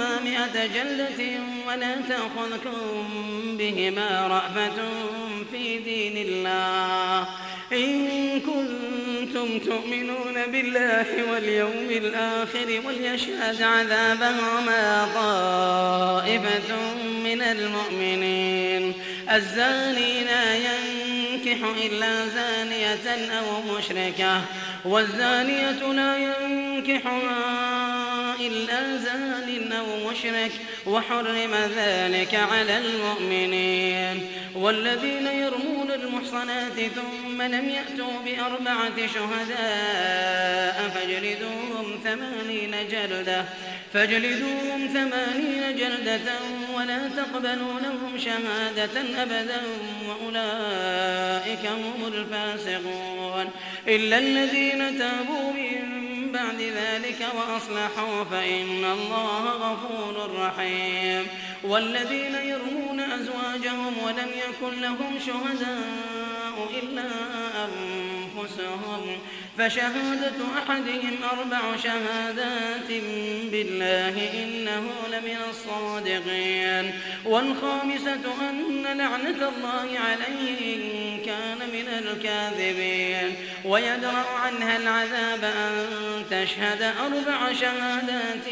منهما مئة جلدة ولا تأخذكم بهما رأفة في دين الله. إن كنتم تؤمنون بالله واليوم الآخر وليشهد عذابهما طائفة من المؤمنين. الزاني لا ينكح إلا زانية أو مشركة والزانية لا ينكحها إلا زان أو مشرك وحرم ذلك على المؤمنين والذين يرمون المحصنات ثم لم يأتوا بأربعة شهداء فاجلدوهم ثمانين جلدة فاجلدوهم ثمانين جلدة ولا تقبلوا لهم شهادة أبدا وأولئك هم الفاسقون إلا الذين تابوا من بعد ذلك وأصلحوا فإن الله غفور رحيم. والذين يرمون أزواجهم ولم يكن لهم شهداء إلا أنفسهم. فشهادة أحدهم أربع شهادات بالله إنه لمن الصادقين والخامسة أن لعنة الله عليه إن كان من الكاذبين. ويدرأ عنها العذاب أن تشهد أربع شهادات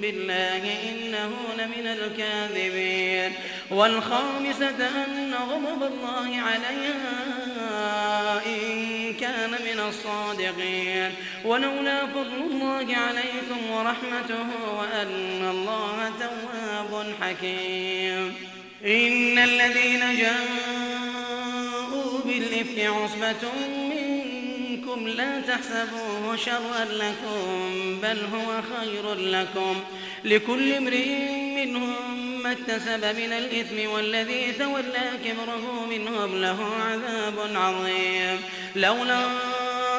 بالله إنه لمن الكاذبين. والخامسة أن غضب الله عليها إن كان من الصادقين. ولولا فضل الله عليكم ورحمته وأن الله تواب حكيم. إن الذين جاءوا بالإفك عصبة منكم لا تحسبوه شرا لكم بل هو خير لكم. لكل امرئ منهم ما اكتسب من الإثم والذي تولى كبره منهم له عذاب عظيم. لولا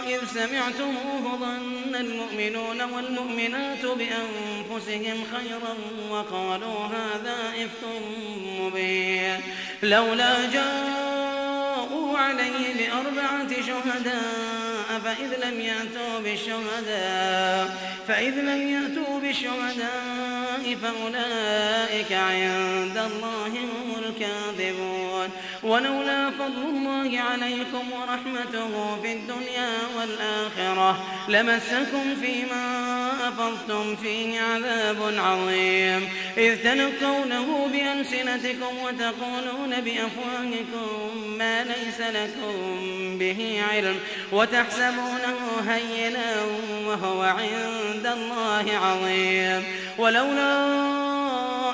إذ سمعتموه ظن المؤمنون والمؤمنات بأنفسهم خيرا وقالوا هذا إفك مبين. لولا جاءوا عليه بأربعة شهداء فإذ لم يأتوا بالشهداء فإذ لم يأتوا بالشهداء فأولئك عند الله هم الكاذبون. ولولا فضل الله عليكم ورحمته في الدنيا والآخرة لمسكم فيما أفضتم فيه عذاب عظيم. إذ تلقونه بألسنتكم وتقولون بأفواهكم ما ليس لكم به علم وتحسبونه هينا وهو عند الله عظيم. ولولا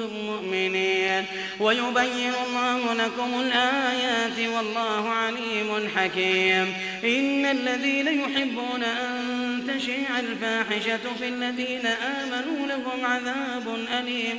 مؤمنين. ويبين الله لكم الآيات والله عليم حكيم. إن الذين يحبون أن تشيع الفاحشة في الذين آمنوا لهم عذاب أليم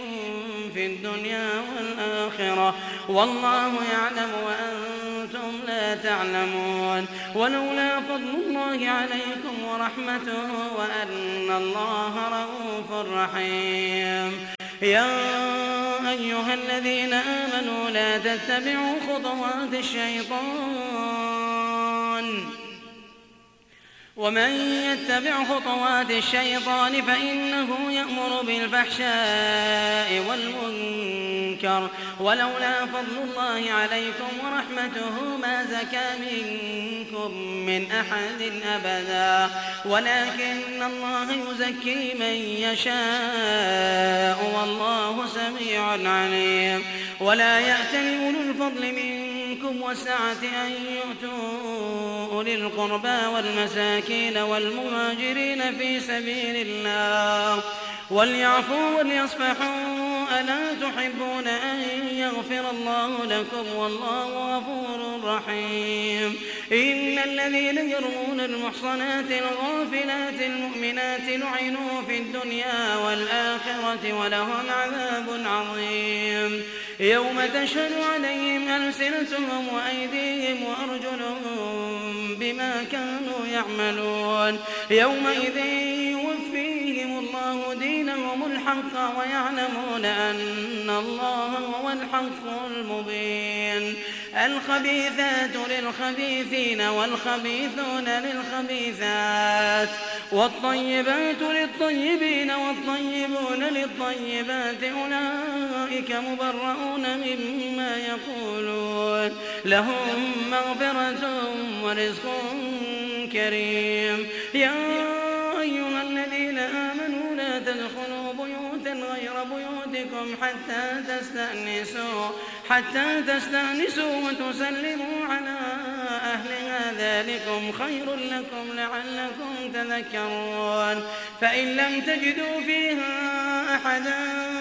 في الدنيا والآخرة. والله يعلم وأنتم لا تعلمون. ولولا فضل الله عليكم ورحمته وأن الله رؤوف رحيم. يا أيها الذين آمنوا لا تتبعوا خطوات الشيطان. ومن يتبع خطوات الشيطان فإنه يأمر بالفحشاء والمنكر ولولا فضل الله عليكم ورحمته ما زكى منكم من أحد أبدا. ولكن الله يزكي من يشاء والله سميع عليم. ولا يأتل أولو الفضل منكم والسعة أن يؤتوا أولي القربى والمساكين والمهاجرين في سبيل الله. وليعفوا وليصفحوا ألا تحبون أن يغفر الله لكم؟ والله غفور رحيم. إن الذين يرمون المحصنات الغافلات المؤمنات لعنوا في الدنيا والآخرة ولهم عذاب عظيم. يوم تشهد عليهم ألسنتهم وأيديهم وأرجلهم بما كانوا يعملون. يومئذ يوفيهم الله دينهم الحق ويعلمون أن الله هو الحق المبين. الخبيثات للخبيثين والخبيثون للخبيثات والطيبات للطيبين والطيبون للطيبات أولئك مبرؤون مما يقولون. لهم مغفرة ورزق كريم. بيوتكم حتى تستأنسوا حتى تستأنسوا وتسلموا على أهلها. ذلكم خير لكم لعلكم تذكرون. فإن لم تجدوا فيها أحدا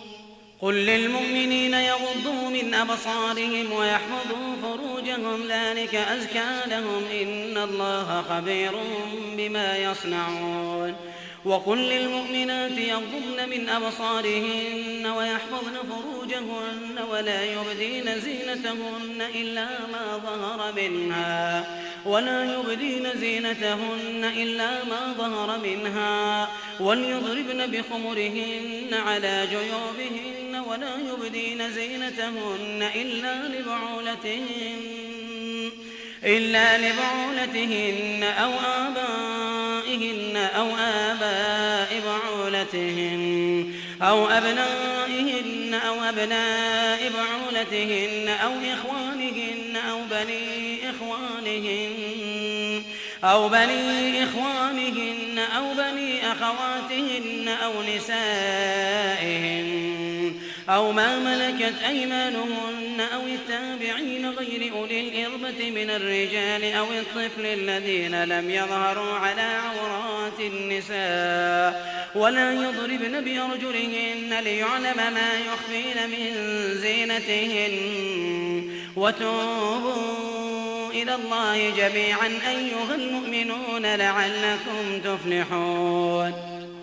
قل للمؤمنين يغضوا من أبصارهم ويحفظوا فروجهم ذلك أزكى لهم. إن الله خبير بما يصنعون. وقل للمؤمنات يغضبن من أبصارهن ويحفظن فروجهن ولا يبدين زينتهن إلا ما ظهر منها. ولا يبدين زينتهن إلا ما ظهر منها. وليضربن بخمرهن على جيوبهن ولا يبدين زينتهن إلا لبعولتهن إلا لبعولتهن أو آبائهن أو آباء بعولتهن أو أبنائهن أو أبناء بعولتهن أو إخوانهن أو بني إخوانهن أو بني إخوانهن أو بني أخواتهن أو نسائهن. أو ما ملكت أيمانهن أو التابعين غير أولي الإربة من الرجال أو الطفل الذين لم يظهروا على عورات النساء ولا يضربن بأرجلهن ليعلم ما يخفين من زينتهن وتوبوا إلى الله جميعا أيها المؤمنون لعلكم تفلحون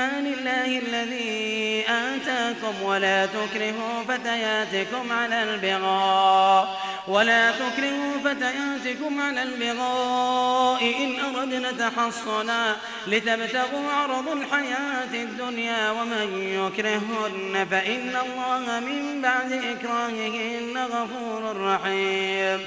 مال الله الذي آتاكم ولا تكرهوا فتياتكم على البغاء ولا تكرهوا فتياتكم على البغاء إن أردنا تحصنا لتبتغوا عرض الحياة الدنيا ومن يكرهن فإن الله من بعد إكراههن غفور رحيم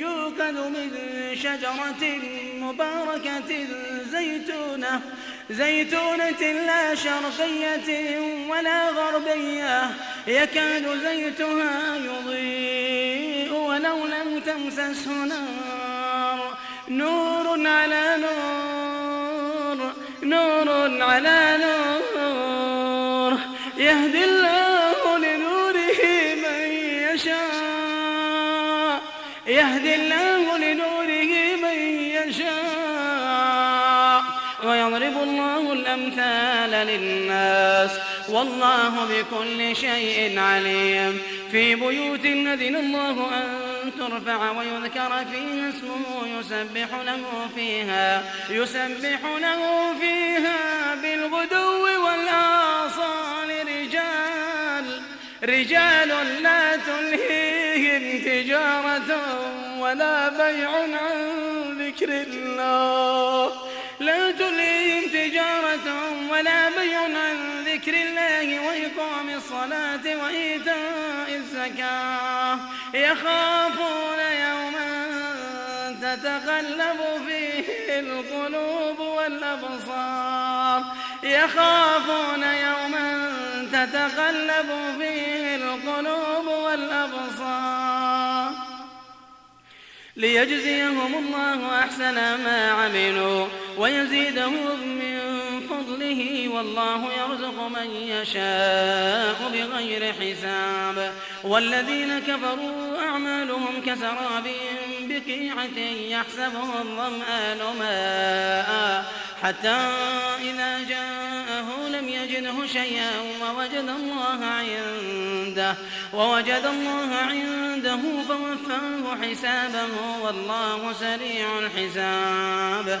يوقد من شجرة مباركة زيتونة زيتونة لا شرقية ولا غربية. يكاد زيتها يضيء ولو لم تمسسه نار. نور على نور نور على نور. يهدي الأمثال للناس والله بكل شيء عليم. في بيوت أذن الله أن ترفع ويذكر فيها اسمه يسبح له فيها يسبح له فيها بالغدو والآصال. رجال رجال لا تلهيهم تجارة ولا بيع عن ذكر الله. تلهيهم تجارة ولا بيع عن ذكر الله وإقام الصلاة وإيتاء الزكاة. يخافون يوما تتقلب فيه القلوب والأبصار. يخافون يوما تتقلب فيه القلوب والأبصار. ليجزيهم الله أحسن ما عملوا. ويزيدهم من فضله والله يرزق من يشاء بغير حساب. والذين كفروا أعمالهم كسراب بقيعة يحسبه الظمآن ماء. حتى إذا جاءه لم يجده شيئا ووجد الله عنده ووجد الله عنده فوفاه حسابه والله سريع الحساب.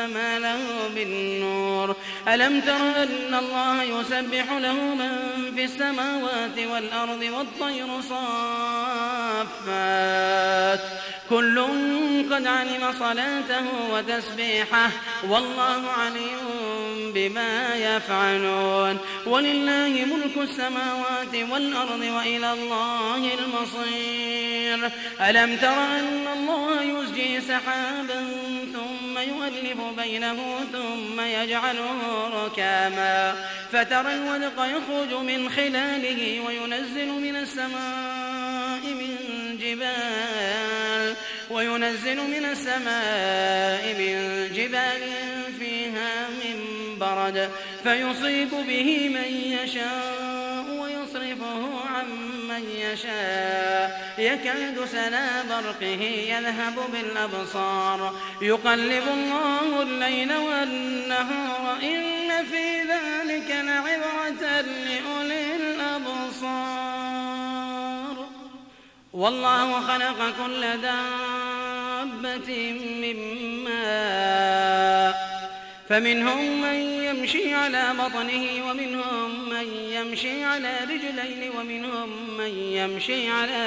فما له من نور. ألم تر أن الله يسبح له من في السماوات والأرض والطير صافات؟ كل قد علم صلاته وتسبيحه والله عليم بما يفعلون. ولله ملك السماوات والأرض وإلى الله المصير. ألم تر أن الله يزجي سحابا ثم يؤلف بينه ثم يجعله ركاما. فترى الودق يخرج من خلاله وينزل من السماء من جبال وينزل من السماء من جبال فيها من برد فيصيب به من يشاء ويصرفه عن من يشاء. يكاد سنا برقه يذهب بالأبصار. يقلب الله الليل والنهار. إن في ذلك لعبرة لأولي الأبصار. والله خلق كل دابة من ماء. فمنهم من يمشي على بطنه ومنهم من يمشي على رجلين ومنهم من يمشي على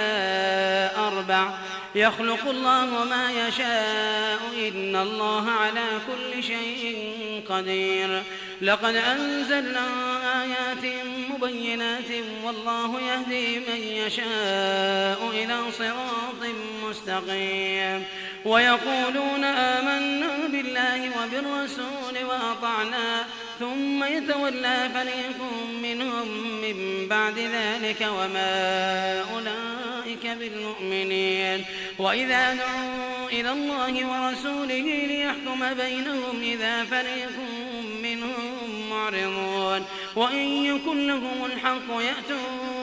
أربع. يخلق الله ما يشاء إن الله على كل شيء قدير. لقد أنزلنا آيات مبينات والله يهدي من يشاء إلى صراط مستقيم. ويقولون آمنا بالله وبالرسول وأطعنا ثم يتولى فريق منهم من بعد ذلك وما أولئك بالمؤمنين. وإذا دعوا إلى الله ورسوله ليحكم بينهم إذا فريق منهم معرضون. وإن يكن لهم الحق يأتون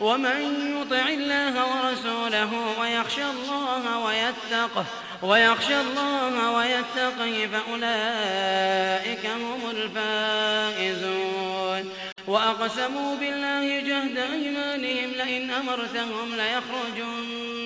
ومن يطع الله ورسوله ويخشى الله ويتقه ويخشى الله ويتقي فأولئك هم الفائزون. وأقسموا بالله جهد أيمانهم لئن أمرتهم ليخرجن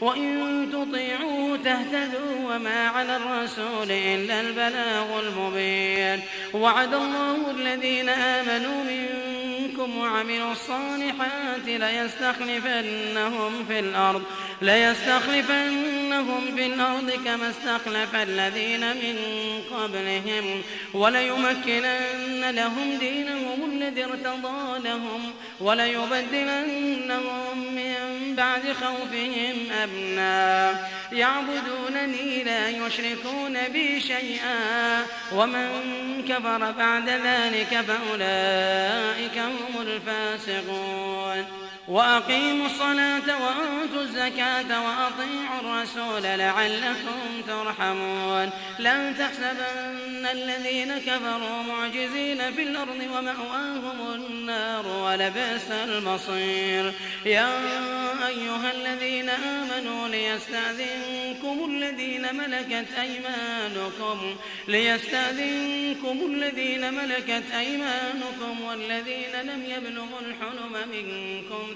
وإن تطيعوه تهتدوا وما على الرسول إلا البلاغ المبين. وعد الله الذين آمنوا منكم وعملوا الصالحات ليستخلفنهم في الأرض ليستخلفنهم في الأرض كما استخلف الذين من قبلهم وليمكنن لهم دينهم الذي ارتضى لهم وليبدلنهم من بعد خوفهم أمنا. يعبدونني لا يشركون بي شيئا ومن كفر بعد ذلك فأولئك هم الفاسقون. وأقيموا الصلاة وآتوا الزكاة وأطيعوا الرسول لعلكم ترحمون. لا تحسبن الذين كفروا معجزين في الأرض ومأواهم النار ولبئس المصير. يا أيها الذين آمنوا ليستأذنكم الذين ملكت أيمانكم. ليستأذنكم الذين ملكت أيمانكم والذين لم يبلغوا الحلم منكم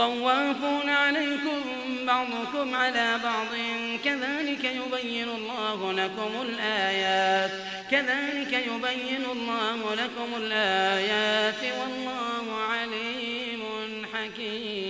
طوافون عليكم بعضكم على بعض. كذلك يبين الله لكم الآيات. كذلك يبين الله لكم الآيات. والله عليم حكيم.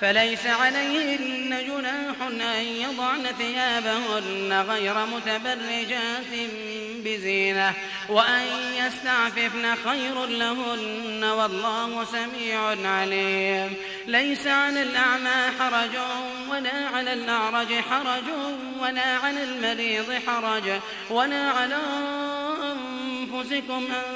فليس عليهن جناح أن يضعن ثيابهن غير متبرجات بزينة وأن يستعففن خير لهن والله سميع عليم. ليس على الأعمى حرج ولا على الأعرج حرج ولا على المريض حرج ولا على أنفسكم أن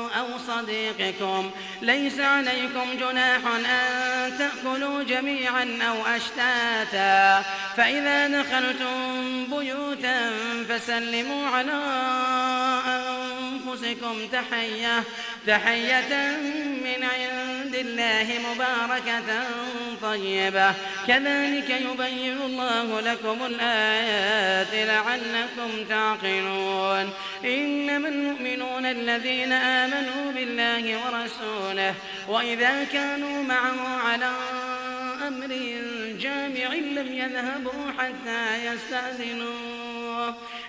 صديقكم. ليس عليكم جناح أن تأكلوا جميعا أو أشتاتا. فإذا دخلتم بيوتا فسلموا على أنفسكم تحية تحية من عند الله مباركة طيبة. كذلك يبين الله لكم الآيات لعلكم تعقلون. إنما المؤمنون الذين آمنوا بالله ورسوله وإذا كانوا معه على أمر جامع لم يذهبوا حتى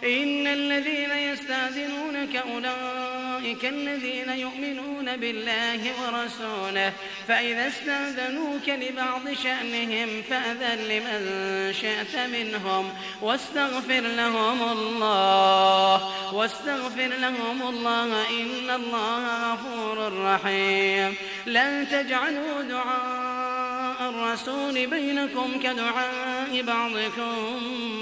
إن الذين يستأذنونك أولئك الذين يؤمنون بالله ورسوله فإذا استأذنوك لبعض شأنهم فأذن لمن شئت منهم. واستغفر لهم الله واستغفر لهم الله إن الله غفور رحيم. لن تجعلوا دعاء الرسول بينكم كدعاء بعضكم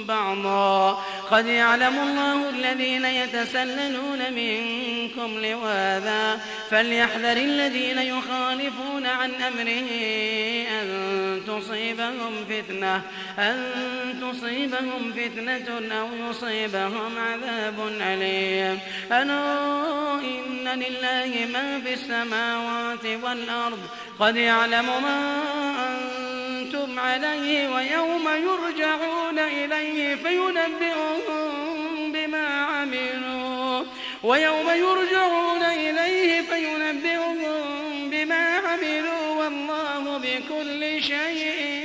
بعضا. قد يعلم الله الذين يتسللون منكم لواذا فليحذر الذين يخالفون عن أمره أن تصيبهم فتنة أن تصيبهم فتنة أو يصيبهم عذاب أليم. أنو إن لله ما في السماوات والأرض. قد يعلم ما أنتم عليه ويوم يرجعون إليه فينبئهم بما عملوا. ويوم يرجعون إليه فينبئهم بما عملوا. والله بكل شيء